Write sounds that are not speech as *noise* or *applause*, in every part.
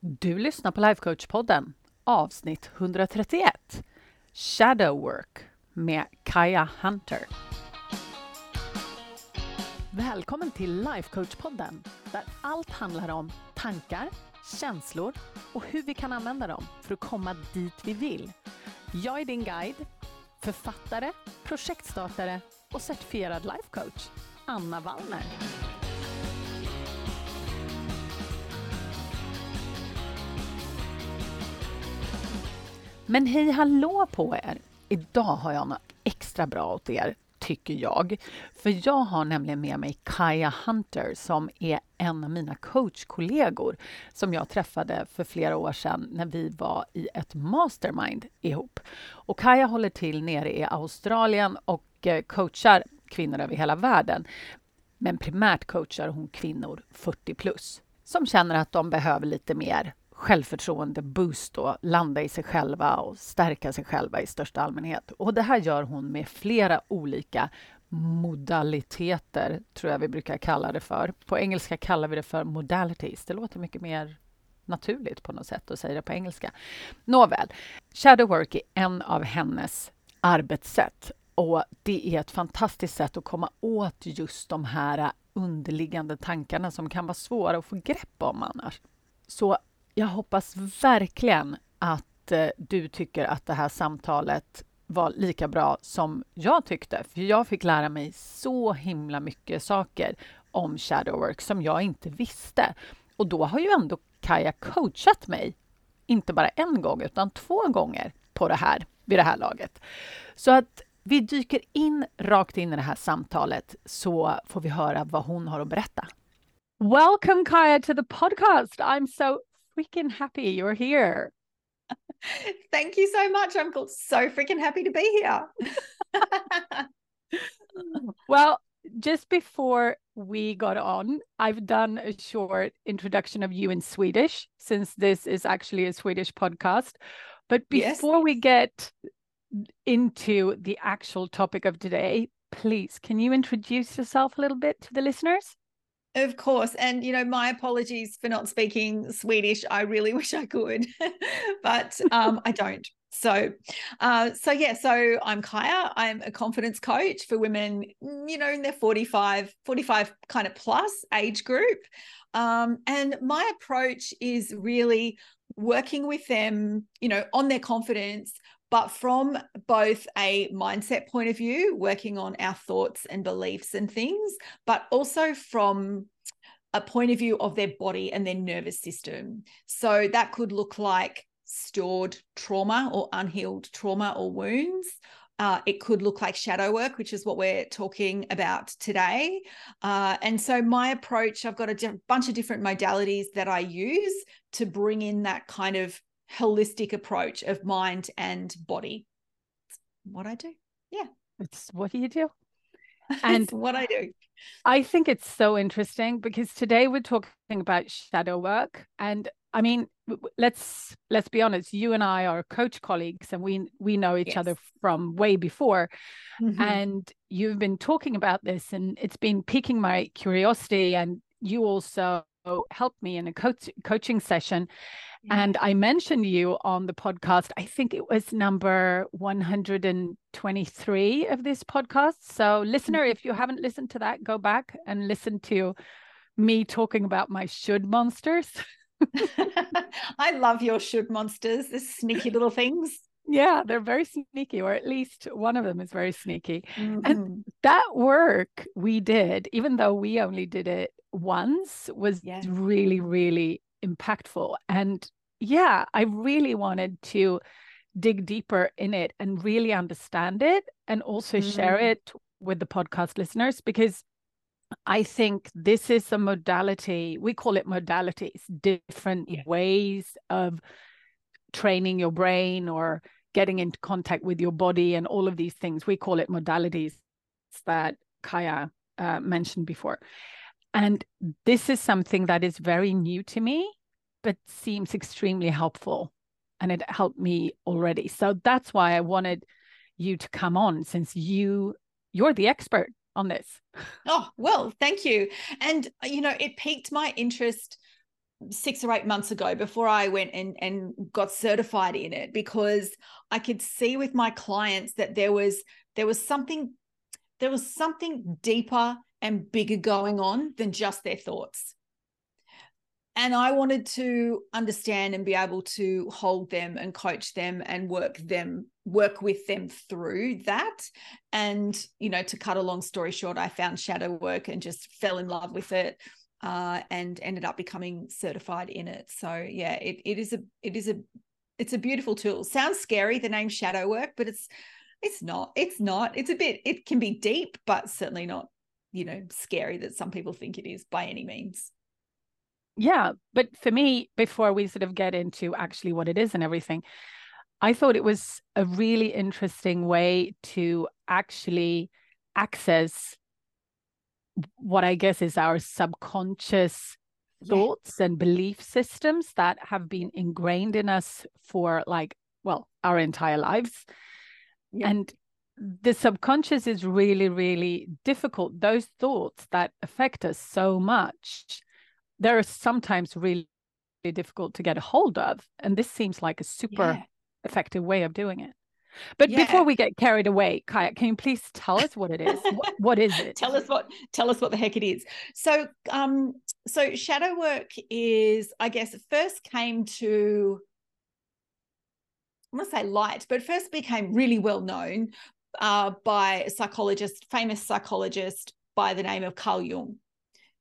Du lyssnar på Lifecoach-podden, avsnitt 131. Shadow Work med Kaja Hunter. Välkommen till Lifecoach-podden där allt handlar om tankar, känslor och hur vi kan använda dem för att komma dit vi vill. Jag är din guide, författare, projektstartare och certifierad lifecoach, Anna Wallner. Men hej hallå på er! Idag har jag något extra bra åt er, tycker jag. För jag har nämligen med mig Kaja Hunter som är en av mina coachkollegor som jag träffade för flera år sedan när vi var i ett mastermind ihop. Och Kaja håller till nere i Australien och eh, coachar kvinnor över hela världen. Men primärt coachar hon kvinnor 40 plus som känner att de behöver lite mer självförtroende boost och landa i sig själva och stärka sig själva i största allmänhet. Och det här gör hon med flera olika modaliteter, tror jag vi brukar kalla det för. På engelska kallar vi det för modalities. Det låter mycket mer naturligt på något sätt att säga det på engelska. Nåväl, shadow work är en av hennes arbetssätt och det är ett fantastiskt sätt att komma åt just de här underliggande tankarna som kan vara svåra att få grepp om annars. Så jag hoppas verkligen att eh, du tycker att det här samtalet var lika bra som jag tyckte. För jag fick lära mig så himla mycket saker om shadow work som jag inte visste. Och då har ju ändå Kaja coachat mig, inte bara en gång utan två gånger på det här vid det här laget. Så att vi dyker in rakt in i det här samtalet så får vi höra vad hon har att berätta. Welcome Kaja to the podcast. I'm so freaking happy you're here. *laughs* Thank you so much. I'm so freaking happy to be here. *laughs* well, just before we got on, I've done a short introduction of you in Swedish, since this is actually a Swedish podcast. But before yes. we get into the actual topic of today, please, can you introduce yourself a little bit to the listeners? Of course. And, you know, my apologies for not speaking Swedish. I really *laughs* wish I could, *laughs* but um, I don't. So, uh, so yeah, so I'm Kaia. I'm a confidence coach for women, mm, you know, in their 45, 45 kind of plus age group. Um, and my approach is really working with them, you know, on their confidence, but from both a mindset point of view, working on our thoughts and beliefs and things, but also from a point of view of their body and their nervous system. So that could look like stored trauma or unhealed trauma or wounds. Uh, it could look like shadow work, which is what we're talking about today. Uh, and so, my approach, I've got a di- bunch of different modalities that I use to bring in that kind of holistic approach of mind and body. It's what I do. Yeah. It's what do you do? *laughs* And what I do. I think it's so interesting because today we're talking about shadow work and I mean let's let's be honest you and I are coach colleagues and we we know each yes. other from way before mm-hmm. and you've been talking about this and it's been piquing my curiosity and you also helped me in a coach coaching session and I mentioned you on the podcast. I think it was number 123 of this podcast. So, listener, mm-hmm. if you haven't listened to that, go back and listen to me talking about my should monsters. *laughs* I love your should monsters, the sneaky little things. Yeah, they're very sneaky, or at least one of them is very sneaky. Mm-hmm. And that work we did, even though we only did it once, was yes. really, really impactful. And yeah, I really wanted to dig deeper in it and really understand it and also mm-hmm. share it with the podcast listeners because I think this is a modality, we call it modalities, different yeah. ways of training your brain or getting into contact with your body and all of these things. We call it modalities that Kaia uh, mentioned before. And this is something that is very new to me, but seems extremely helpful. And it helped me already. So that's why I wanted you to come on since you you're the expert on this. Oh, well, thank you. And you know, it piqued my interest six or eight months ago before I went and, and got certified in it because I could see with my clients that there was there was something there was something deeper and bigger going on than just their thoughts. And I wanted to understand and be able to hold them and coach them and work them, work with them through that. And, you know, to cut a long story short, I found shadow work and just fell in love with it uh, and ended up becoming certified in it. So yeah, it, it is a it is a it's a beautiful tool. Sounds scary, the name shadow work, but it's it's not. It's not. It's a bit, it can be deep, but certainly not, you know, scary that some people think it is by any means. Yeah. But for me, before we sort of get into actually what it is and everything, I thought it was a really interesting way to actually access what I guess is our subconscious yeah. thoughts and belief systems that have been ingrained in us for like, well, our entire lives. Yeah. And the subconscious is really, really difficult. Those thoughts that affect us so much, they're sometimes really, really difficult to get a hold of. And this seems like a super yeah. effective way of doing it. But yeah. before we get carried away, Kaia, can you please tell us what it is? what, what is *laughs* it? tell us what tell us what the heck it is. So um so shadow work is, I guess, first came to I want to say light, but first became really well known uh, by a psychologist, famous psychologist by the name of Carl Jung.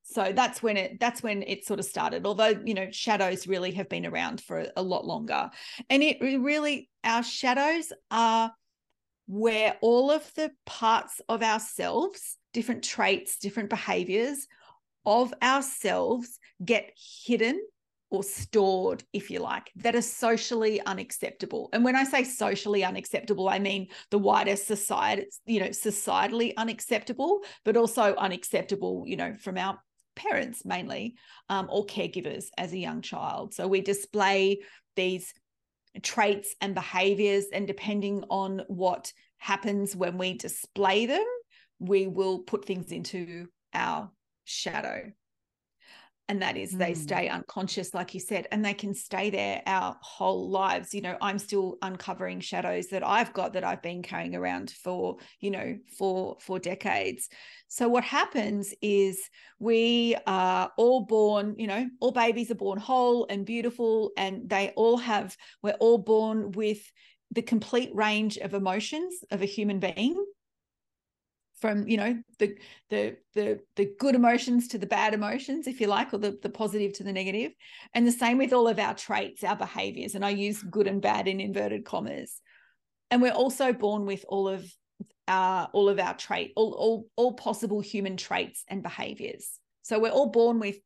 So that's when it that's when it sort of started. Although you know shadows really have been around for a, a lot longer, and it really our shadows are where all of the parts of ourselves, different traits, different behaviors of ourselves get hidden or stored, if you like, that are socially unacceptable. And when I say socially unacceptable, I mean the wider society, you know, societally unacceptable, but also unacceptable, you know, from our parents mainly um, or caregivers as a young child. So we display these traits and behaviors, and depending on what happens when we display them, we will put things into our shadow and that is they mm. stay unconscious like you said and they can stay there our whole lives. You know i'm still uncovering shadows that i've got that i've been carrying around for you know for for decades. So what happens is we are all born you know all babies are born whole and beautiful and they all have we're all born with the complete range of emotions of a human being from you know the the the the good emotions to the bad emotions if you like or the, the positive to the negative. And the same with all of our traits our behaviors and i use good and bad in inverted commas. And we're also born with all of our all of our trait all all, all possible human traits and behaviors. So we're all born with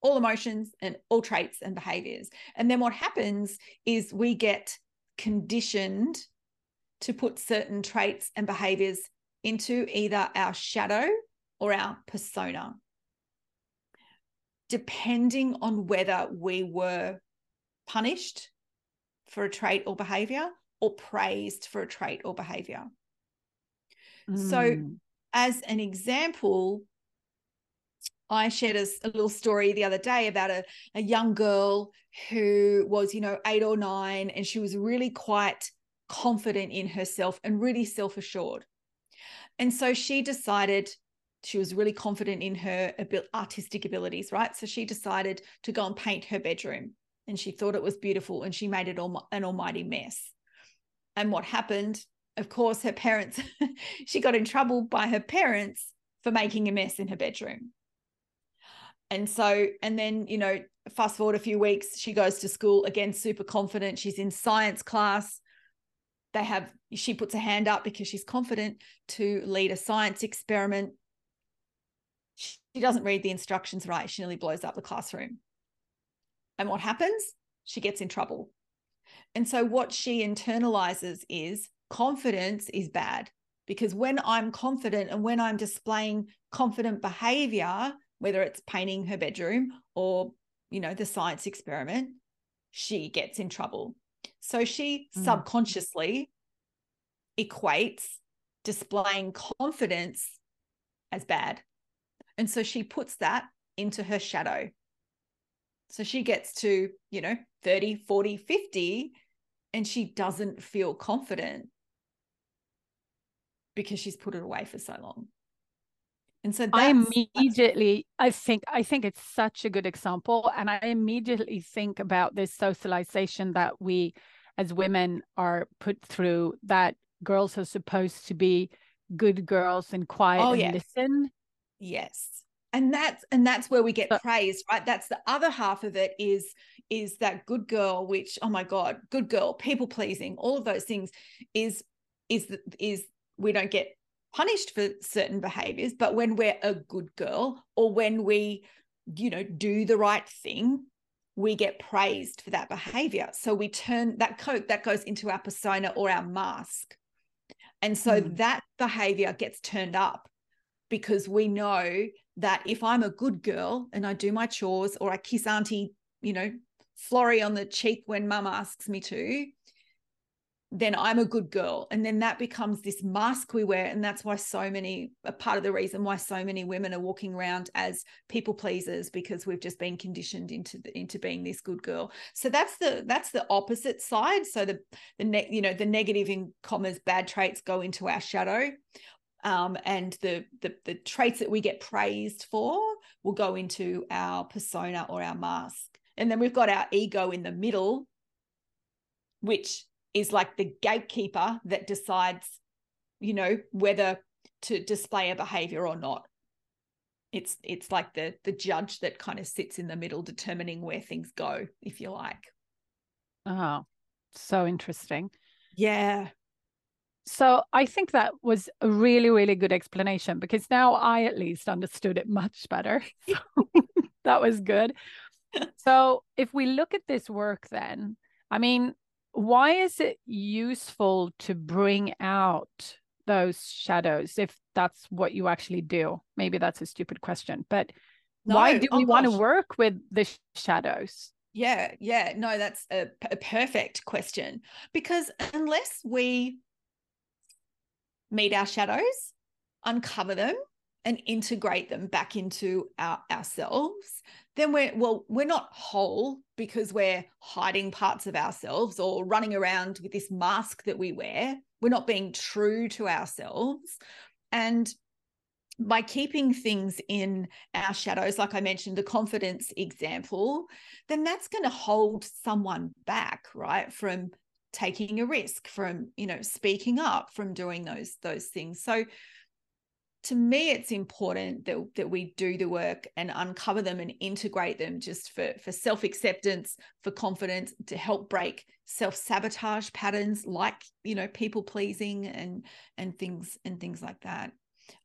all emotions and all traits and behaviors. And then what happens is we get conditioned to put certain traits and behaviors into either our shadow or our persona, depending on whether we were punished for a trait or behavior or praised for a trait or behavior. Mm. So, as an example, I shared a, a, little story the other day about a, a young girl who was, you know, eight or nine, and she was really quite confident in herself and really self assured. And so she decided she was really confident in her artistic abilities, right? So she decided to go and paint her bedroom and she thought it was beautiful and she made it all an almighty mess. And what happened? Of course, her parents, *laughs* she got in trouble by her parents for making a mess in her bedroom. And so, and then, you know, fast forward a few weeks, she goes to school again, super confident. She's in science class they have she puts a hand up because she's confident to lead a science experiment. She doesn't read the instructions right. She nearly blows up the classroom. And what happens? She gets in trouble. And so what she internalizes is confidence is bad because when i'm confident and when i'm displaying confident behavior whether it's painting her bedroom or you know the science experiment she gets in trouble so she mm. subconsciously equates displaying confidence as bad. And so she puts that into her shadow. So she gets to, you know, 30, 40, 50, and she doesn't feel confident because she's put it away for so long. And so I immediately, I think, I think it's such a good example. And I immediately think about this socialization that we as women are put through that girls are supposed to be good girls and quiet oh, and yeah. listen. Yes. And that's and that's where we get but, praised, right? That's the other half of it is is that good girl, which oh my god, good girl, people pleasing, all of those things is is is we don't get punished for certain behaviors, but when we're a good girl or when we you know do the right thing we get praised for that behavior. So we turn that coat that goes into our persona or our mask. And so mm. that behavior gets turned up because we know that if I'm a good girl and I do my chores or I kiss auntie, you know, Florrie on the cheek when mum asks me to, then I'm a good girl. And then that becomes this mask we wear. And that's why so many, a part of the reason why so many women are walking around as people pleasers because we've just been conditioned into the, into being this good girl. So that's the that's the opposite side. So the the ne- you know the negative in commas bad traits go into our shadow. Um, and the, the the traits that we get praised for will go into our persona or our mask. And then we've got our ego in the middle, which is like the gatekeeper that decides, you know, whether to display a behavior or not. It's it's like the the judge that kind of sits in the middle determining where things go, if you like. Oh, so interesting. Yeah. So I think that was a really, really good explanation because now I at least understood it much better. *laughs* that was good. *laughs* So if we look at this work, then, I mean, why is it useful to bring out those shadows if that's what you actually do? Maybe that's a stupid question but no, why do oh we want to work with the shadows? Yeah yeah no that's a, a perfect question because unless we meet our shadows uncover them and integrate them back into our, ourselves then we're well we're not whole because we're hiding parts of ourselves or running around with this mask that we wear. We're not being true to ourselves. And by keeping things in our shadows like i mentioned the confidence example then that's going to hold someone back right from taking a risk from you know speaking up from doing those those things. So to me it's important that, that we do the work and uncover them and integrate them just for, for self-acceptance for confidence to help break self-sabotage patterns like you know people pleasing and and things and things like that.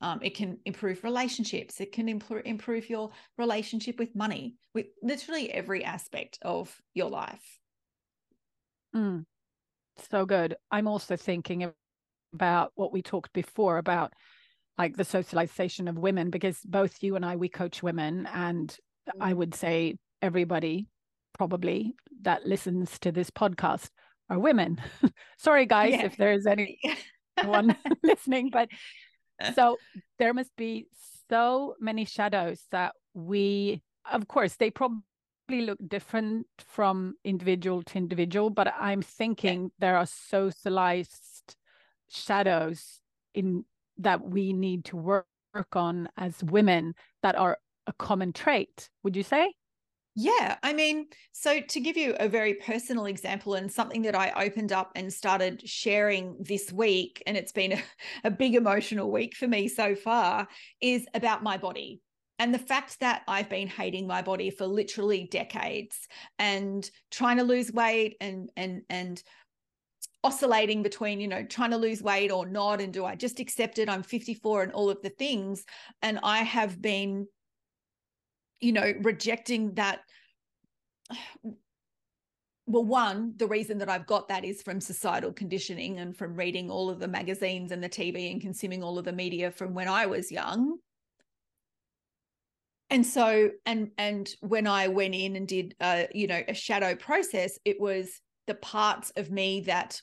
Um, it can improve relationships. It can improve improve your relationship with money with literally every aspect of your life. Mm, so good. I'm also thinking about what we talked before about like the socialization of women because both you and I we coach women and I mm. would say everybody probably that listens to this podcast are women. *laughs* Sorry guys yeah. if there's anyone *laughs* *laughs* listening but eh. so there must be so many shadows that we of course they probably look different from individual to individual but i'm eh. thinking yeah. there are socialized shadows in that we need to work, on as women that are a common trait would you say yeah, I mean, so to give you a very personal example and something that I opened up and started sharing this week, and it's been a, *laughs* a, big emotional week for me so far, is about my body. And the fact that I've been hating my body for literally decades and trying to lose weight and and and oscillating between you know trying to lose weight or not and do i just accept it i'm 54 and all of the things. And i have been you know rejecting that *sighs* well one the reason that i've got that is from societal conditioning and from reading all of the magazines and the tv and consuming all of the media from when i was young. And so and and when i went in and did uh you know a shadow process it was the parts of me that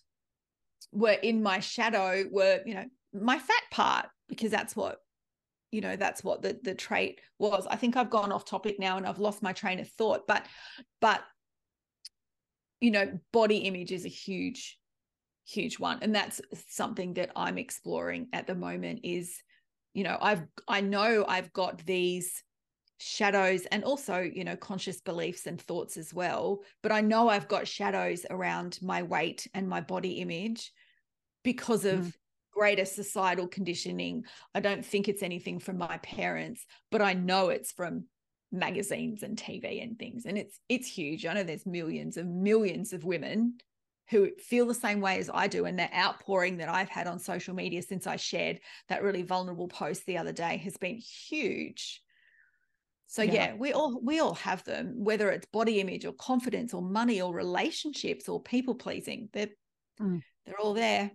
were in my shadow were, you know, my fat part, because that's what you know that's what the the trait was. I think i've gone off topic now and i've lost my train of thought but but you know body image is a huge huge one. And that's something that i'm exploring at the moment is you know i've i know i've got these shadows and also you know conscious beliefs and thoughts as well but i know i've got shadows around my weight and my body image because of mm greater societal conditioning. I don't think it's anything from my parents, but I know it's from magazines and TV and things. And it's it's huge. I know there's millions and millions of women who feel the same way as I do. And the outpouring that I've had on social media since I shared that really vulnerable post the other day has been huge. So yeah. yeah, we all we all have them, whether it's body image or confidence or money or relationships or people pleasing. They're mm. they're all there.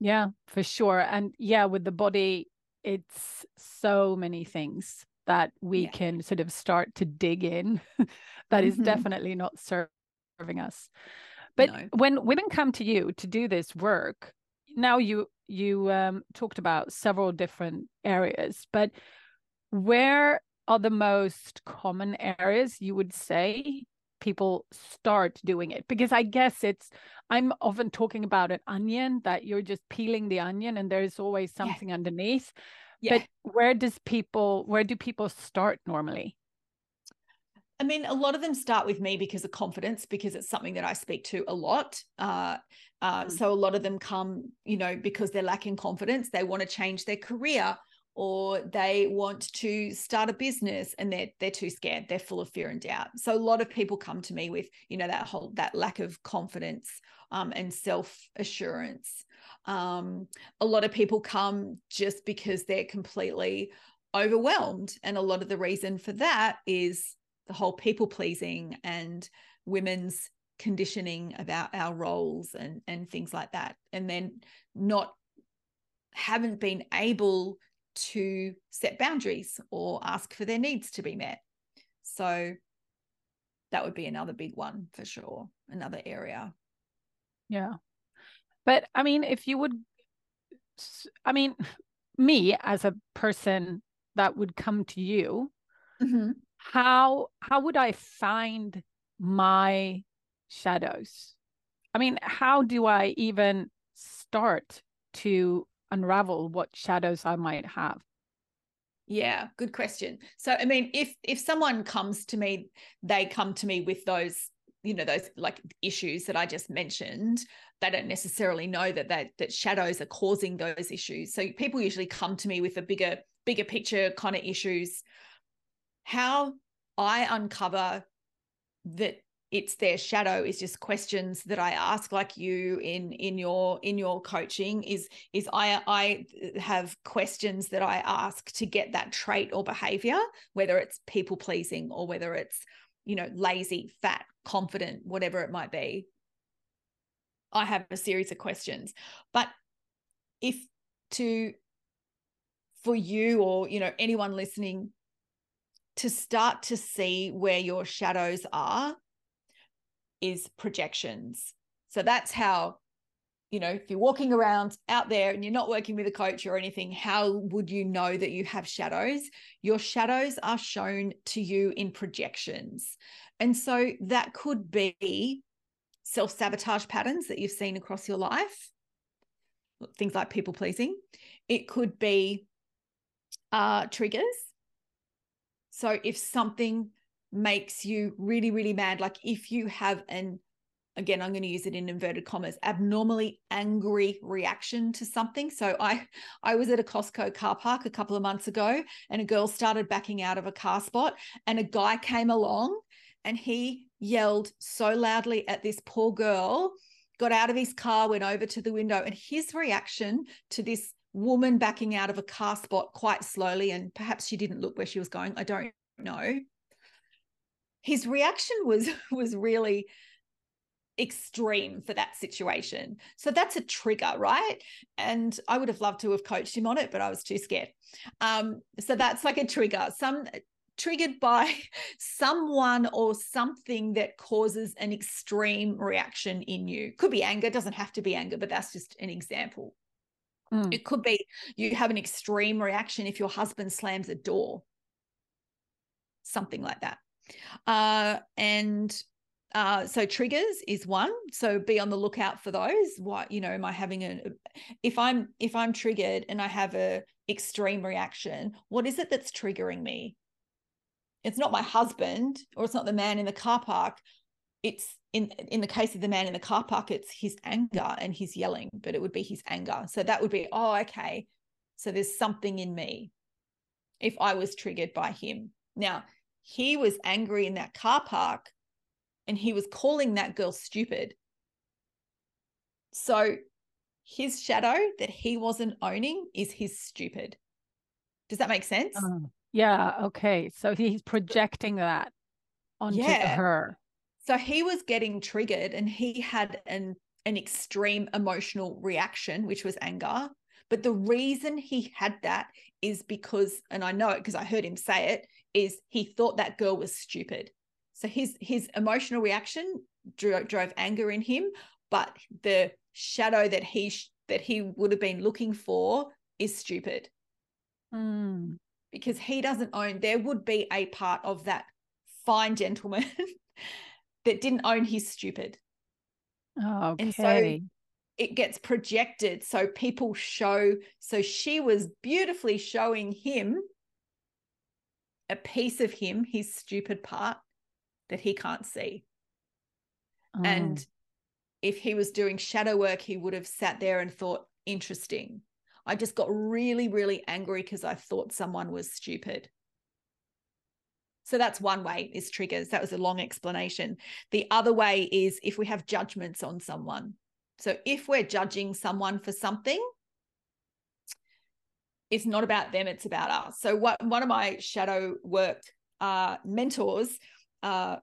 Yeah, for sure. And yeah, with the body, it's so many things that we yeah. can sort of start to dig in *laughs* that is mm-hmm. definitely not serving us. But no. when women come to you to do this work, now you you um, talked about several different areas, but where are the most common areas you would say people start doing it because i guess it's i'm often talking about an onion that you're just peeling the onion and there's always something yeah. underneath yeah. but where does people where do people start normally I mean, a lot of them start with me because of confidence, because it's something that I speak to a lot. Uh, uh, mm. So a lot of them come, you know, because they're lacking confidence. They want to change their career or they want to start a business and they're they're too scared they're full of fear and doubt. So a lot of people come to me with you know that whole that lack of confidence um, and self assurance um, a lot of people come just because they're completely overwhelmed. And a lot of the reason for that is the whole people pleasing and women's conditioning about our roles and and things like that. And then not haven't been able to set boundaries or ask for their needs to be met. So that would be another big one for sure, another area. Yeah. But I mean, if you would, I mean, *laughs* me as a person that would come to you, mm-hmm. how how would I find my shadows? I mean, how do I even start to unravel what shadows I might have? Yeah, good question. So I mean, if if someone comes to me, they come to me with those, you know, those like issues that I just mentioned. They don't necessarily know that that that shadows are causing those issues. So people usually come to me with a bigger bigger picture kind of issues. How I uncover that it's their shadow is just questions that i ask like you in in your in your coaching is is i i have questions that i ask to get that trait or behavior whether it's people pleasing or whether it's you know lazy fat confident whatever it might be. I have a series of questions. But if to for you or you know anyone listening to start to see where your shadows are is projections. So that's how, you know, if you're walking around out there and you're not working with a coach or anything, how would you know that you have shadows? Your shadows are shown to you in projections. And so that could be self sabotage patterns that you've seen across your life, things like people pleasing. It could be uh, triggers. So if something makes you really, really mad. Like if you have an, again, I'm going to use it in inverted commas, abnormally angry reaction to something. So I, I was at a Costco car park a couple of months ago and a girl started backing out of a car spot and a guy came along and he yelled so loudly at this poor girl got out of his car, went over to the window, and his reaction to this woman backing out of a car spot quite slowly, and perhaps she didn't look where she was going, I don't know, his reaction was *laughs* was really extreme for that situation. So that's a trigger, right? And I would have loved to have coached him on it, but I was too scared. Um, so that's like a trigger. Some triggered by *laughs* someone or something that causes an extreme reaction in you. Could be anger, doesn't have to be anger, but that's just an example. Mm. It could be you have an extreme reaction if your husband slams a door, something like that. Uh, and uh, so triggers is one. So be on the lookout for those. What you know, am I having a? If I'm if I'm triggered and I have a extreme reaction, what is it that's triggering me? It's not my husband or it's not the man in the car park. It's in in the case of the man in the car park, it's his anger and he's yelling, but it would be his anger. So that would be, oh, okay. So there's something in me if I was triggered by him. Now, he was angry in that car park and he was calling that girl stupid. So his shadow that he wasn't owning is his stupid. Does that make sense? Uh, yeah. Okay. So he's projecting that onto yeah. her. So he was getting triggered and he had an an extreme emotional reaction, which was anger. But the reason he had that is because, and I know it because I heard him say it, is he thought that girl was stupid. So his his emotional reaction drove, drove anger in him, but the shadow that he that he would have been looking for is stupid. Mm. Because he doesn't own. There would be a part of that fine gentleman *laughs* that didn't own his stupid. Oh, okay. And so it gets projected. So people show. So she was beautifully showing him a piece of him, his stupid part that he can't see. Oh. And if he was doing shadow work, he would have sat there and thought, interesting. I just got really, really angry because I thought someone was stupid. So that's one way is triggers. That was a long explanation. The other way is if we have judgments on someone. So if we're judging someone for something, it's not about them, it's about us. So what one of my shadow work uh, mentors uh,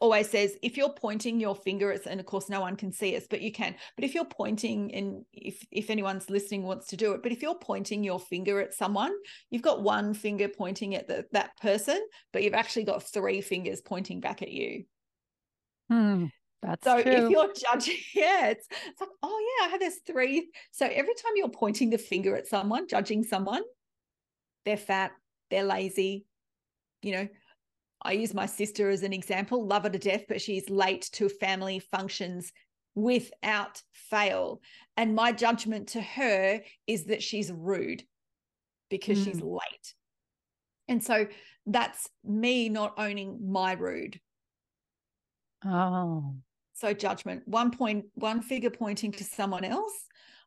always says if you're pointing your finger at and of course no one can see us but you can. But if you're pointing and if if anyone's listening wants to do it but if you're pointing your finger at someone you've got one finger pointing at the, that person but you've actually got three fingers pointing back at you. Hmm, that's so true. if you're judging *laughs* yeah it's, it's like oh yeah i have this three so every time you're pointing the finger at someone judging someone they're fat they're lazy you know I use my sister as an example, love her to death, but she's late to family functions without fail. And my judgment to her is that she's rude because mm. she's late. And so that's me not owning my rude. Oh. So judgment, one point, one figure pointing to someone else.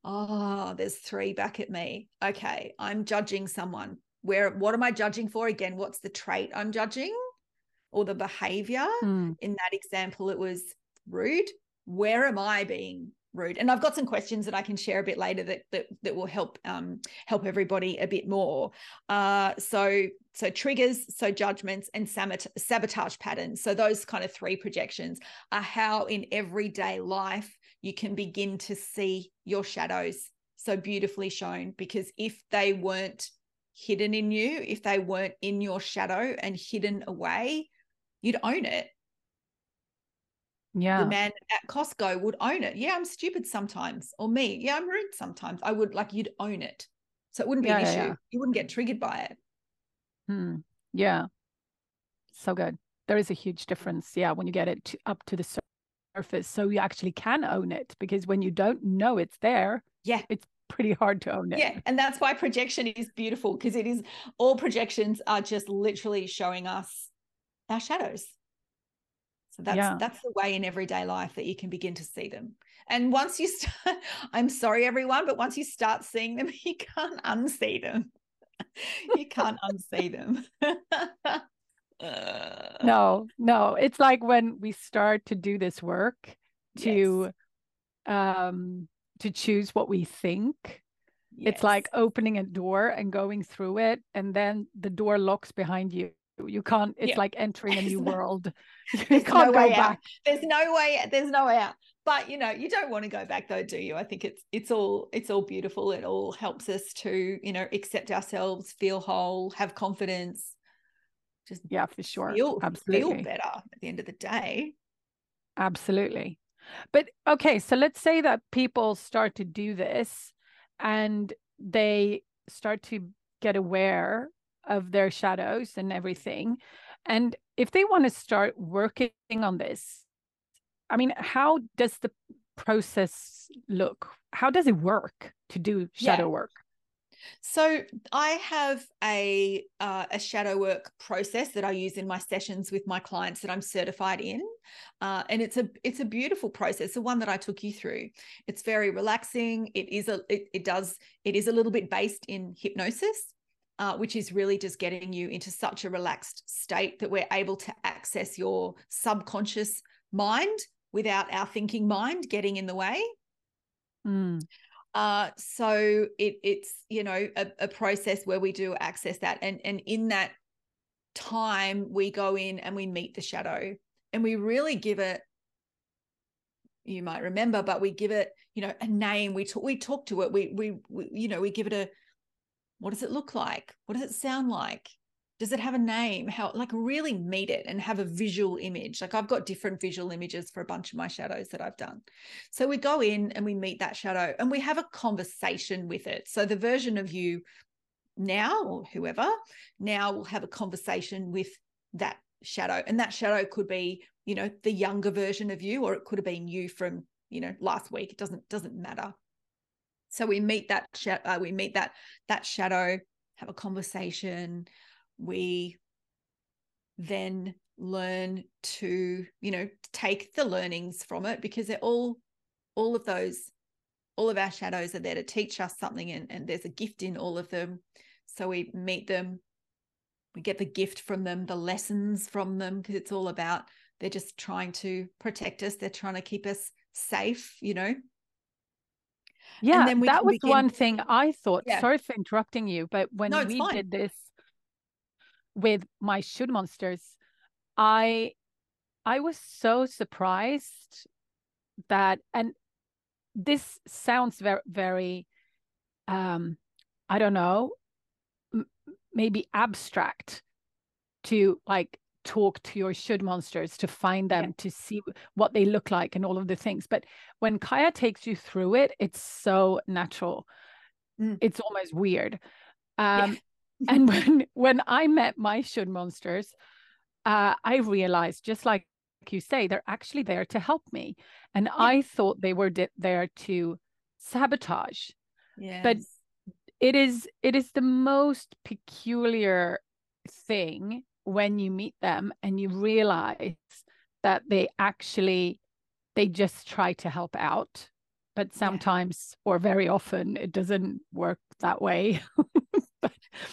Oh, there's three back at me. Okay, I'm judging someone. Where what am I judging for? Again, what's the trait I'm judging? or the behavior. Mm. In that example, it was rude. Where am I being rude? And I've got some questions that I can share a bit later that that, that will help um, help everybody a bit more. Uh, so so triggers, so judgments, and sabotage patterns. So those kind of three projections are how in everyday life you can begin to see your shadows so beautifully shown. Because if they weren't hidden in you, if they weren't in your shadow and hidden away, you'd own it. Yeah. The man at Costco would own it. Yeah, I'm stupid sometimes. Or me. Yeah, I'm rude sometimes. I would like you'd own it. So it wouldn't be yeah, an issue. Yeah. You wouldn't get triggered by it. Hmm. Yeah. So good. There is a huge difference. Yeah. When you get it to, up to the surface. So you actually can own it because when you don't know it's there, yeah, it's pretty hard to own it. Yeah. And that's why projection is beautiful because it is all projections are just literally showing us our shadows. So that's yeah. that's the way in everyday life that you can begin to see them. And once you start, *laughs* I'm sorry everyone, but once you start seeing them, *laughs* you can't unsee them. *laughs* you can't unsee them. no, no. It's like when we start to do this work to yes. um to choose what we think. Yes. It's like opening a door and going through it, and then the door locks behind you you can't it's yeah. like entering a *laughs* new world. *laughs* You can't no go back out. there's no way there's no way out. But you know you don't want to go back though do you? I think it's it's all it's all beautiful. It all helps us to you know accept ourselves feel whole have confidence. Just yeah for sure. feel, absolutely. feel better at the end of the day. Absolutely. But okay so let's say that people start to do this and they start to get aware of their shadows and everything. And if they want to start working on this, I mean, how does the process look? How does it work to do shadow yeah. work? So I have a uh, a shadow work process that I use in my sessions with my clients that I'm certified in, uh, and it's a it's a beautiful process, the one that I took you through. It's very relaxing. It is a it, it does it is a little bit based in hypnosis. Uh, which is really just getting you into such a relaxed state that we're able to access your subconscious mind without our thinking mind getting in the way. Mm. Uh, so it, it's you know a, a process where we do access that, and and in that time we go in and we meet the shadow, and we really give it. You might remember, but we give it you know a name. We talk we talk to it. We, we we you know we give it a. What does it look like? What does it sound like? does it have a name? How like really meet it and have a visual image. Like i've got different visual images for a bunch of my shadows that i've done. So we go in and we meet that shadow and we have a conversation with it. So the version of you now or whoever now will have a conversation with that shadow. And that shadow could be you know the younger version of you or it could have been you from you know last week. It doesn't doesn't matter so we meet that uh, we meet that that shadow have a conversation. We then learn to you know take the learnings from it because they're all all of those all of our shadows are there to teach us something and, and there's a gift in all of them. So we meet them we get the gift from them the lessons from them because it's all about they're just trying to protect us they're trying to keep us safe you know yeah that was begin... one thing i thought yeah. sorry for interrupting you but when no, we fine. did this with my should monsters, I I was so surprised that and this sounds very very um I don't know maybe abstract to like talk to your should monsters to find them yeah. to see what they look like and all of the things but when Kaia takes you through it it's so natural mm. it's almost weird um yeah *laughs* and when when I met my should monsters, uh, I realized just like you say, they're actually there to help me, and yeah. I thought they were di- there to sabotage. Yes. But it is it is the most peculiar thing when you meet them and you realize that they actually they just try to help out. But sometimes yeah. or very often it doesn't work that way. *laughs*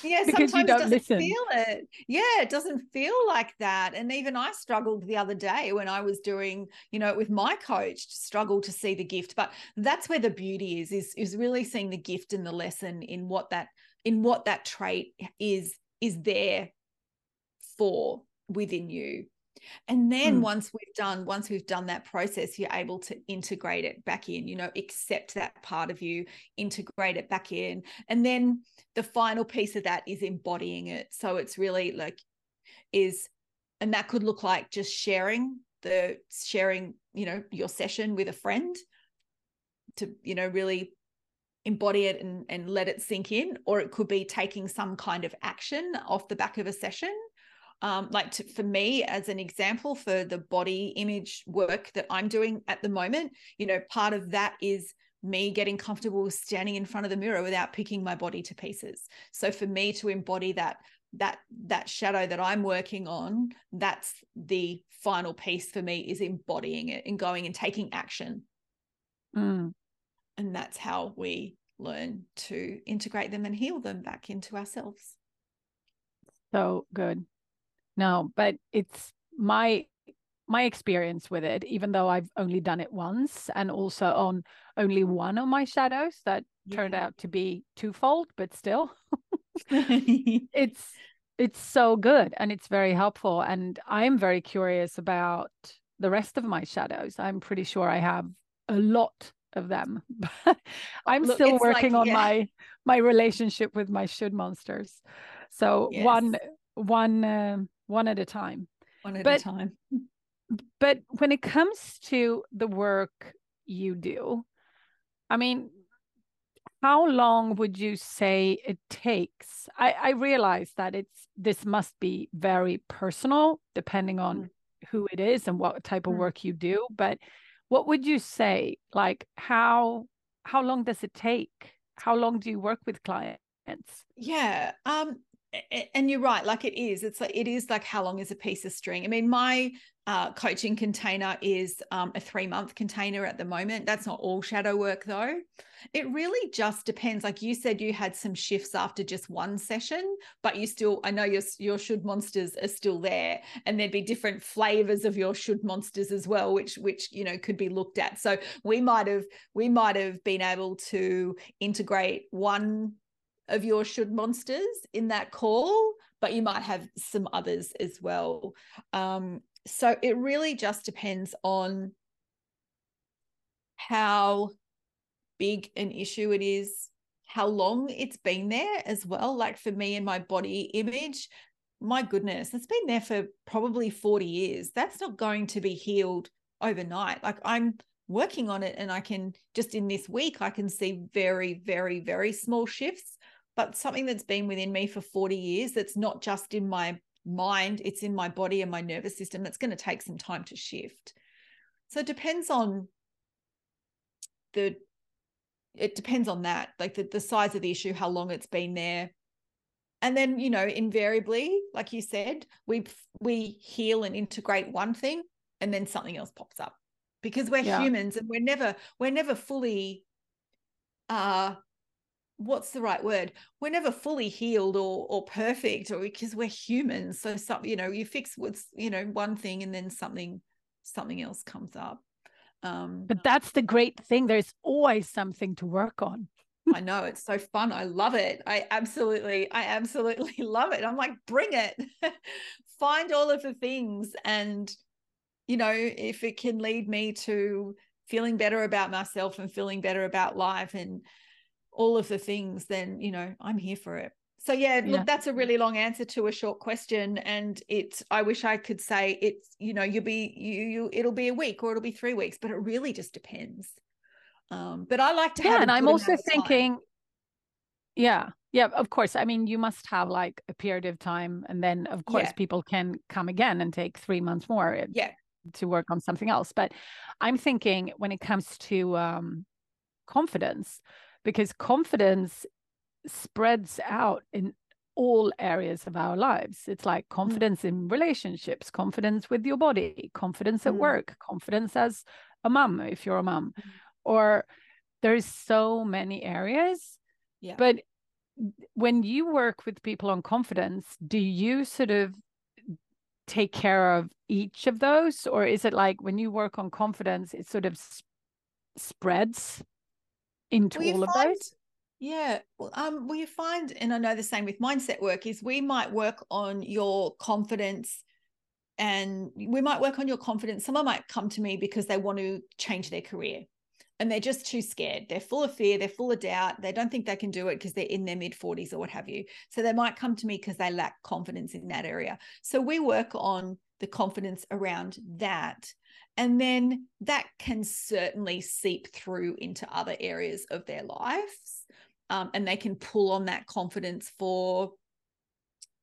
Yeah because you don't listen. feel it. Yeah it doesn't feel like that. And even i struggled the other day when i was doing you know with my coach to struggle to see the gift. But that's where the beauty is is is really seeing the gift and the lesson in what that in what that trait is is there for within you. And then mm. once we've done once we've done that process you're able to integrate it back in you know accept that part of you integrate it back in. And then the final piece of that is embodying it. So it's really like is and that could look like just sharing the sharing you know your session with a friend to you know really embody it and, and let it sink in or it could be taking some kind of action off the back of a session um, like to, for me as an example for the body image work that i'm doing at the moment you know part of that is me getting comfortable standing in front of the mirror without picking my body to pieces. So for me to embody that that that shadow that i'm working on that's the final piece for me is embodying it and going and taking action. Mm. and that's how we learn to integrate them and heal them back into ourselves. So good no, but it's my my experience with it, even though I've only done it once and also on only one of my shadows that yeah. turned out to be twofold, but still *laughs* *laughs* it's it's so good and it's very helpful. And I'm very curious about the rest of my shadows. I'm pretty sure I have a lot of them. *laughs* I'm Look, still working like, on yeah. my my relationship with my should monsters. So yes. one one uh, one at a time. One at but, a time. but when it comes to the work you do, I mean, how long would you say it takes i i realize that it's this must be very personal depending on mm. who it is and what type of mm. work you do but what would you say like how how long does it take how long do you work with clients yeah um and you're right like it is it's like it is like how long is a piece of string? I mean my uh, coaching container is um, a three month container at the moment. That's not all shadow work though. It really just depends like you said you had some shifts after just one session but you still i know your your should monsters are still there and there'd be different flavors of your should monsters as well which which you know could be looked at. So we might have we might have been able to integrate one of your should monsters in that call, but you might have some others as well. Um, so it really just depends on how big an issue it is, how long it's been there as well. Like for me and my body image, my goodness, it's been there for probably 40 years. That's not going to be healed overnight. Like I'm working on it and I can just in this week, I can see very, very, very small shifts but something that's been within me for 40 years that's not just in my mind, it's in my body and my nervous system. That's going to take some time to shift. So it depends on the it depends on that, like the, the size of the issue, how long it's been there. And then, you know, invariably, like you said, we we heal and integrate one thing and then something else pops up because we're yeah. humans and we're never we're never fully uh what's the right word we're never fully healed or or perfect or because we're humans so some you know you fix what's you know one thing and then something something else comes up um but that's the great thing there's always something to work on *laughs* I know it's so fun. I love it. I absolutely, I absolutely *laughs* love it. I'm like, bring it. *laughs* Find all of the things. And, you know, if it can lead me to feeling better about myself and feeling better about life and all of the things, then, you know, I'm here for it. So yeah, yeah, that's a really long answer to a short question. And it's I wish I could say it's, you know, you'll be you you it'll be a week or it'll be three weeks, but it really just depends. Um, but I like to yeah, and I'm also thinking, yeah, yeah, of course. I mean, you must have like a period of time, and then of course yeah. people can come again and take three months more. Yeah. To work on something else. But I'm thinking when it comes to um confidence, because confidence spreads out in all areas of our lives. It's like mm. confidence mm. in relationships, confidence with your body, confidence at mm. work, confidence as a mum, if you're a mum, mm. or there's so many areas. Yeah. But when you work with people on confidence, do you sort of take care of each of those? Or is it like when you work on confidence, it sort of sp- spreads into all of find, those? Yeah. Well, um, well, you find, and I know the same with mindset work, is we might work on your confidence and we might work on your confidence. Someone might come to me because they want to change their career and they're just too scared. They're full of fear, they're full of doubt. They don't think they can do it because they're in their mid 40s or what have you. So they might come to me because they lack confidence in that area. So we work on the confidence around that. And then that can certainly seep through into other areas of their lives. Um, and they can pull on that confidence for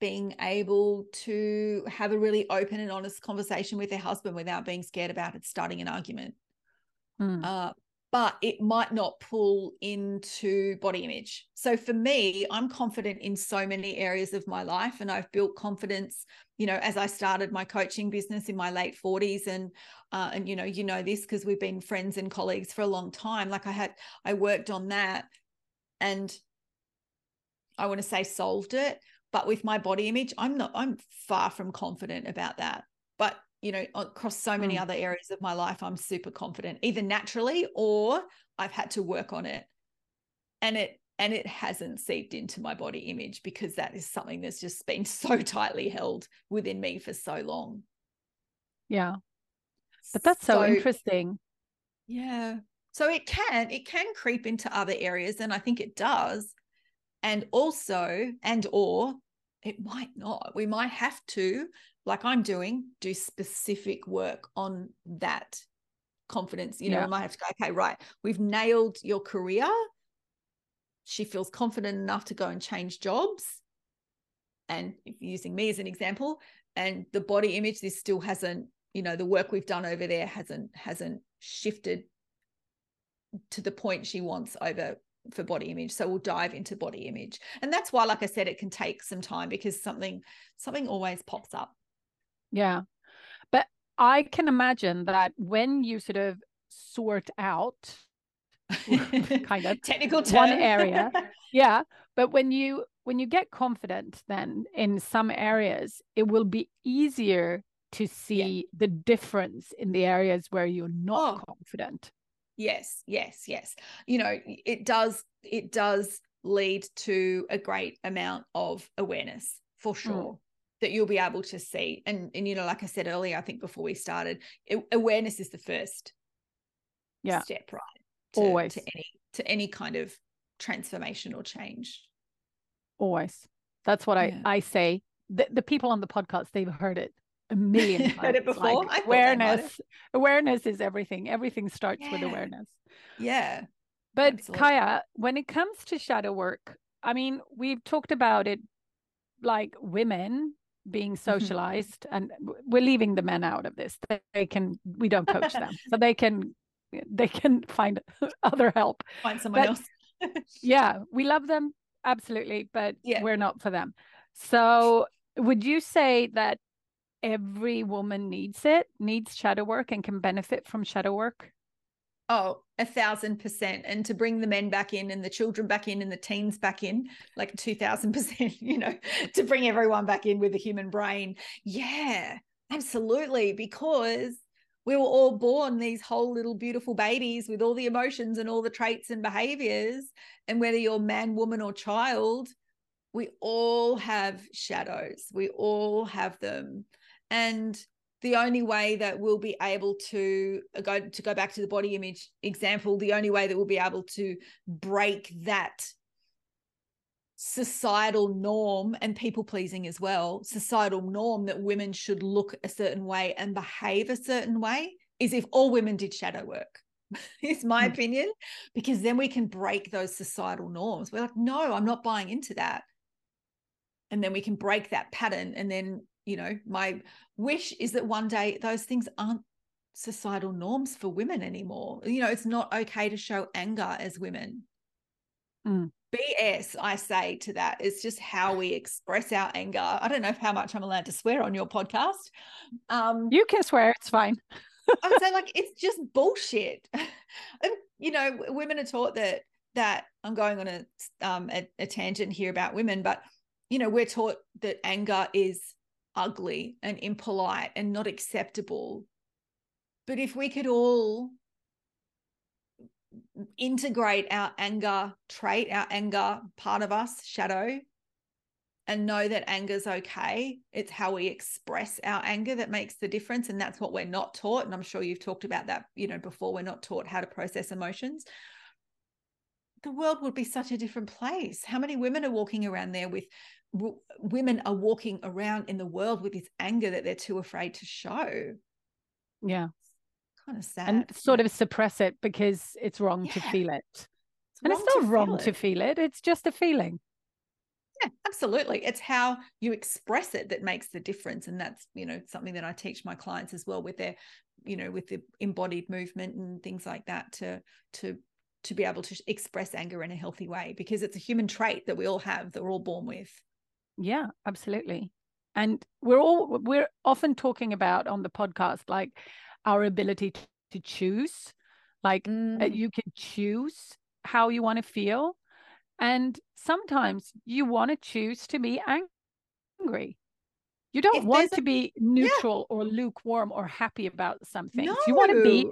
being able to have a really open and honest conversation with their husband without being scared about it starting an argument. Mm. Uh, but it might not pull into body image. So for me, I'm confident in so many areas of my life, and I've built confidence. You know, as I started my coaching business in my late 40s, and uh, and you know, you know this because we've been friends and colleagues for a long time. Like I had, I worked on that, and I want to say solved it. But with my body image, I'm not. I'm far from confident about that. But you know across so many mm. other areas of my life i'm super confident either naturally or i've had to work on it. And it and it hasn't seeped into my body image because that is something that's just been *laughs* so tightly held within me for so long. Yeah. But that's so, so interesting. Yeah. So it can it can creep into other areas and i think it does. And also and or it might not. We might have to like I'm doing, do specific work on that confidence. You know, yeah. I might have to go, okay, right, we've nailed your career. she feels confident enough to go and change jobs. And if using me as an example, and the body image, this still hasn't, you know, the work we've done over there hasn't hasn't shifted to the point she wants over for body image so we'll dive into body image and that's why like i said it can take some time because something something always pops up yeah but i can imagine that when you sort of sort out *laughs* *laughs* kind of technical term. one area *laughs* yeah but when you when you get confident then in some areas it will be easier to see yeah. the difference in the areas where you're not oh. confident yes yes yes you know it does it does lead to a great amount of awareness for mm. sure mm. That you'll be able to see. And and you know like i said earlier i think before we started it, awareness is the first yeah. step right? To, always. to any to any kind of transformation or change. Always. That's what yeah. i i say. The, the people on the podcast they've heard it a million times. *laughs* heard it before? Like, awareness awareness is everything. Everything starts yeah. with awareness. Yeah. But absolutely. Kaia when it comes to shadow work i mean we've talked about it like women being mm-hmm. socialized and we're leaving the men out of this. They can we don't coach them. *laughs* So they can they can find *laughs* other help. Find someone but, else. *laughs* yeah we love them absolutely but yeah. we're not for them. So would you say that every woman needs it needs shadow work and can benefit from shadow work Oh, a thousand percent. And to bring the men back in and the children back in and the teens back in, like 2000 percent, *laughs* you know, to bring everyone back in with the human brain. Yeah, absolutely. Because we were all born these whole little beautiful babies with all the emotions and all the traits and behaviors. And whether you're man, woman, or child, we all have shadows. We all have them. And the only way that we'll be able to uh, go to go back to the body image example the only way that we'll be able to break that societal norm and people pleasing as well societal norm that women should look a certain way and behave a certain way is if all women did shadow work *laughs* is my mm. opinion because then we can break those societal norms we're like no i'm not buying into that and then we can break that pattern and then you know my wish is that one day those things aren't societal norms for women anymore. You know it's not okay to show anger as women. Mm. bs i say to that it's just how we express our anger. I don't know how much i'm allowed to swear on your podcast. Um you can swear it's fine. I would say like *laughs* it's just bullshit. *laughs* And you know women are taught that that i'm going on a um a, a tangent here about women but you know we're taught that anger is ugly and impolite and not acceptable. But if we could all integrate our anger trait, our anger part of us, shadow, and know that anger's okay. It's how we express our anger that makes the difference. And that's what we're not taught. And I'm sure you've talked about that, you know, before. We're not taught how to process emotions. The world would be such a different place. How many women are walking around there with w- women are walking around in the world with this anger that they're too afraid to show. Yeah. Kind of sad. And sort of suppress it because it's wrong yeah. to feel it. It's and it's not wrong to feel it, it's just a feeling. Yeah, absolutely. It's how you express it that makes the difference. And that's, you know, something that I teach my clients as well with their, you know, with the embodied movement and things like that to to to be able to express anger in a healthy way because it's a human trait that we all have that we're all born with. Yeah, absolutely. And we're all we're often talking about on the podcast like our ability to, to choose. Like uh, mm. you can choose how you want to feel. And sometimes you want to choose to be angry. You don't if want to be neutral yeah. or lukewarm or happy about some things. No. You want to be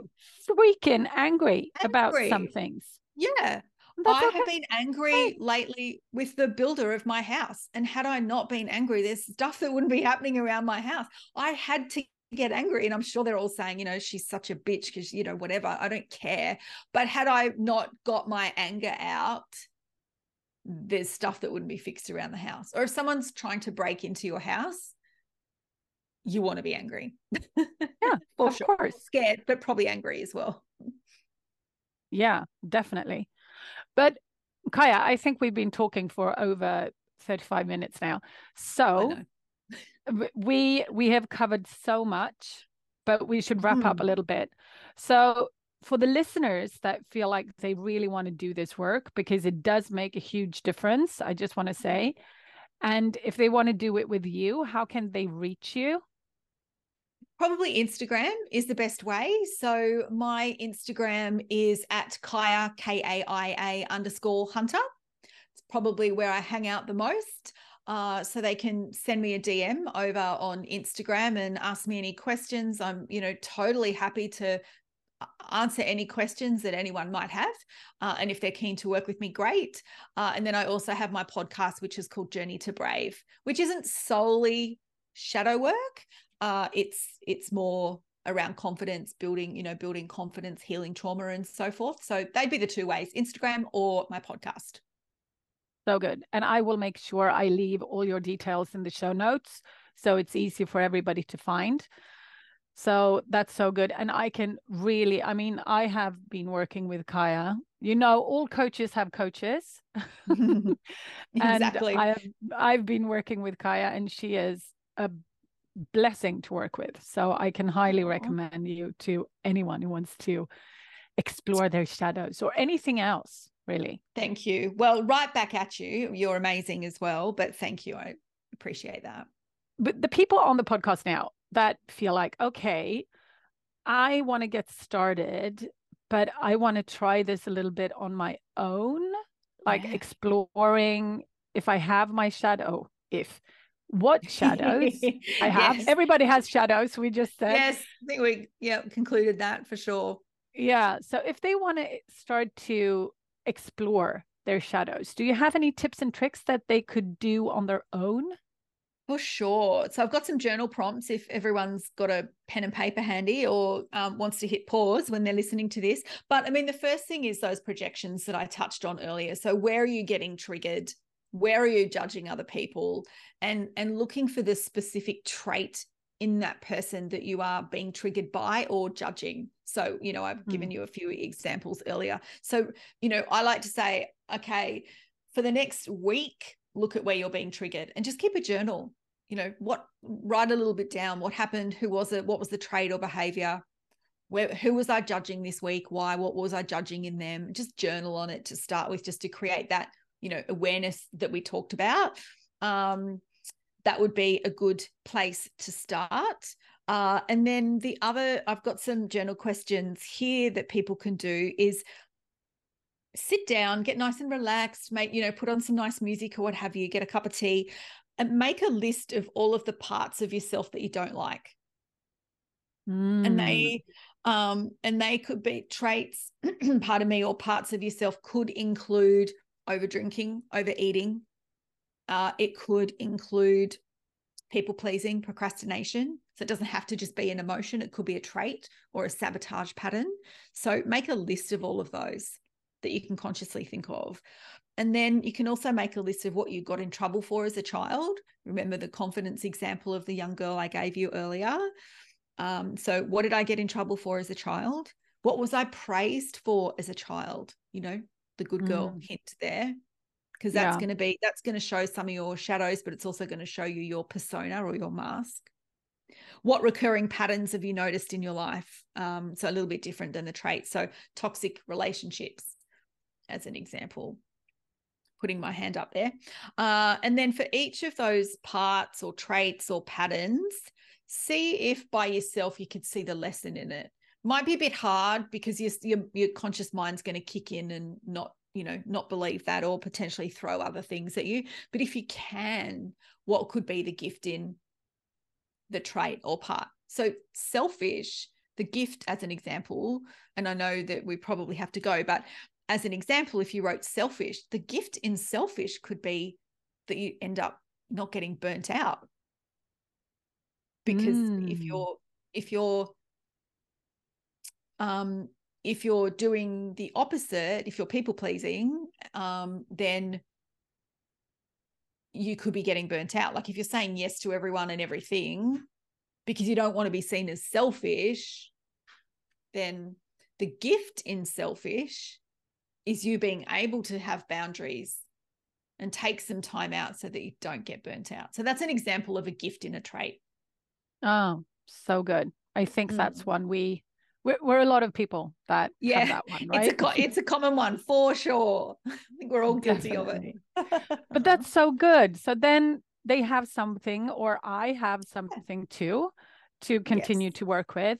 freaking angry, angry. about some things. Yeah. I okay. have been angry lately with the builder of my house. And had I not been angry, there's stuff that wouldn't be happening around my house. I had to get angry. And I'm sure they're all saying, you know, she's such a bitch because, you know, whatever. I don't care. But had I not got my anger out, there's stuff that wouldn't be fixed around the house. Or if someone's trying to break into your house, you want to be angry. Yeah, *laughs* for of sure. course. Scared, but probably angry as well. Yeah, definitely. But Kaia, I think we've been talking for over 35 minutes now. So we we have covered so much, but we should wrap up a hmm. little bit. So for the listeners that feel like they really want to do this work because it does make a huge difference, I just want to say. And if they want to do it with you, how can they reach you? Probably Instagram is the best way. So my Instagram is at Kaia, K A I A underscore Hunter. It's probably where I hang out the most. Uh, so they can send me a DM over on Instagram and ask me any questions. I'm, you know, totally happy to uh, answer any questions that anyone might have. Uh, and if they're keen to work with me, great. Uh, and then I also have my podcast, which is called Journey to Brave, which isn't solely shadow work. Uh, it's it's more around confidence building you know building confidence healing trauma and so forth so they'd be the two ways instagram or my podcast so good. And I will make sure I leave all your details in the show notes so it's easy for everybody to find. So that's so good. And I can really, I mean, I have been working with Kaia You know, all coaches have coaches. *laughs* *laughs* exactly. I have, I've been working with Kaia and she is a blessing to work with. So I can highly recommend you to anyone who wants to explore their shadows or anything else really. Thank you. Well, right back at you. You're amazing as well, but thank you. I appreciate that. But the people on the podcast now that feel like, okay, I want to get started, but I want to try this a little bit on my own, like yeah. exploring if I have my shadow, if what *laughs* shadows I have. Yes. Everybody has shadows. We just said. Yes, I think we yeah concluded that for sure. Yeah. So if they want to start to explore their shadows. Do you have any tips and tricks that they could do on their own? For sure. So I've got some journal prompts if everyone's got a pen and paper handy or um, wants to hit pause when they're listening to this. But I mean, the first thing is those projections that I touched on earlier. So where are you getting triggered? Where are you judging other people? And and looking for the specific trait in that person that you are being triggered by or judging. So, you know, I've given mm. you a few examples earlier. So, you know, I like to say, okay, for the next week, look at where you're being triggered and just keep a journal. You know, what write a little bit down. What happened? Who was it? What was the trait or behavior? Where who was I judging this week? Why? What was I judging in them? Just journal on it to start with, just to create that, you know, awareness that we talked about. Um, that would be a good place to start. Uh, and then the other, I've got some journal questions here that people can do is sit down, get nice and relaxed, make, you know, put on some nice music or what have you, get a cup of tea, and make a list of all of the parts of yourself that you don't like. Mm. And they um and they could be traits, *clears throat* pardon me, or parts of yourself could include over drinking, overeating, uh, it could include people pleasing, procrastination. So it doesn't have to just be an emotion, it could be a trait or a sabotage pattern. So make a list of all of those that you can consciously think of. And then you can also make a list of what you got in trouble for as a child. Remember the confidence example of the young girl I gave you earlier. Um, so, what did I get in trouble for as a child? What was I praised for as a child? You know, the good girl mm. hint there because that's yeah. going to be that's going to show some of your shadows but it's also going to show you your persona or your mask. What recurring patterns have you noticed in your life? Um, so a little bit different than the traits. So toxic relationships as an example. Putting my hand up there. Uh, and then for each of those parts or traits or patterns see if by yourself you could see the lesson in it might be a bit hard because your, your, your conscious mind's going to kick in and not you know not believe that or potentially throw other things at you. But if you can what could be the gift in the trait or part? So selfish the gift as an example and i know that we probably have to go but as an example if you wrote selfish the gift in selfish could be that you end up not getting burnt out. Because mm. if you're if you're um if you're doing the opposite, if you're people pleasing, um, then you could be getting burnt out. Like if you're saying yes to everyone and everything because you don't want to be seen as selfish, then the gift in selfish is you being able to have boundaries and take some time out so that you don't get burnt out. So that's an example of a gift in a trait. Oh, so good. I think mm. that's one we we're, we're, a lot of people that yeah that one, right? *laughs* It's a it's a common one for sure. *laughs* I think we're all guilty Definitely. of it. *laughs* but that's so good. So then they have something, or I have something too, to continue yes. to work with.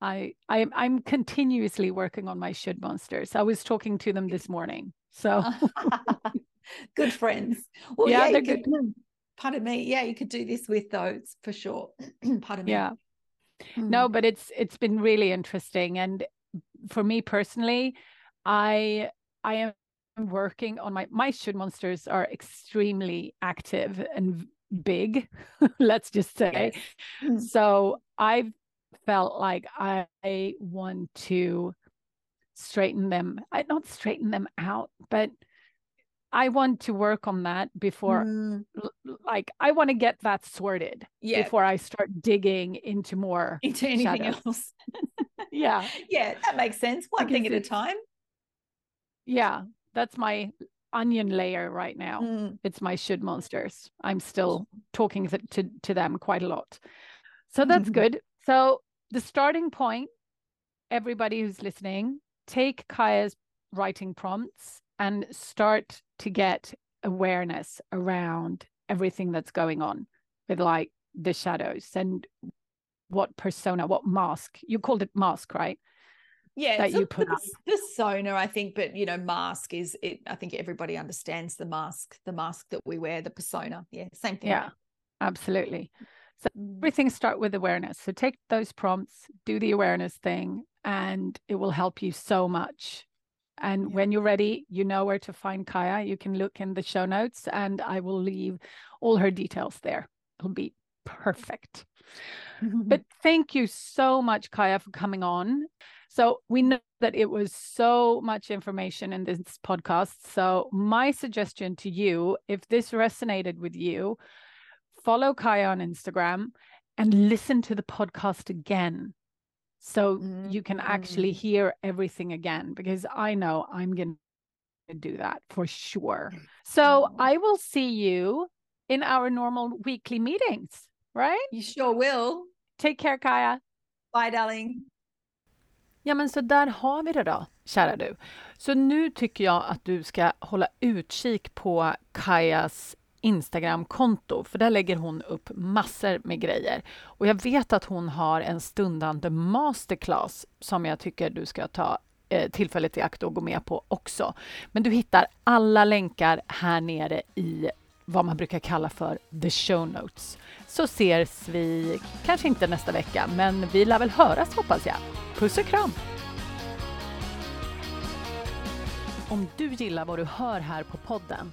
I, I I'm continuously working on my should monsters. I was talking to them this morning. So good friends. Well, yeah, yeah they're good. Could, pardon me. Yeah, you could do this with those for sure. *clears throat* pardon me. Yeah. Mm. No, but it's it's been really interesting. And for me personally, I I am working on my my should monsters are extremely active and big, *laughs* let's just say. Yes. Mm. So I've felt like I want to straighten them, I not straighten them out, but I want to work on that before, mm. like, I want to get that sorted yeah. before I start digging into more into anything shadows. else. *laughs* yeah, *laughs* yeah, that makes sense. One thing at a time. Yeah, that's my onion layer right now. Mm. It's my should monsters. I'm still *laughs* talking to, to, to them quite a lot. So that's good. So the starting point, everybody who's listening, take Kaia's writing prompts and start to get awareness around everything that's going on with like the shadows and what persona, what mask. You called it mask, right? Yeah, that you put the persona, I think, but you know, mask is it. I think everybody understands the mask, the mask that we wear, the persona. Yeah, same thing. Yeah, absolutely. So mm. everything start with awareness. So take those prompts, do the awareness thing, and it will help you so much and yeah. when you're ready, you know where to find Kaia. You can look in the show notes and I will leave all her details there. It'll be perfect. but *laughs* thank you so much, Kaia, for coming on. So we know that it was so much information in this podcast. So my suggestion to you, if this resonated with you, follow Kaia on Instagram and listen to the podcast again so mm-hmm. you can actually mm. hear everything again because i know i'm going to do that for sure so i will see you in our normal weekly meetings right you sure will take care Kaia bye darling Ja men så där har vi det då, kära du. Så nu tycker jag att du ska hålla utkik på Kaias Instagramkonto, för där lägger hon upp massor med grejer. Och jag vet att hon har en stundande masterclass som jag tycker du ska ta eh, tillfället i akt och gå med på också. Men du hittar alla länkar här nere i vad man brukar kalla för the show notes. Så ses vi, kanske inte nästa vecka, men vi lär väl höras hoppas jag. Puss och kram! Om du gillar vad du hör här på podden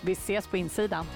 Vi ses på insidan.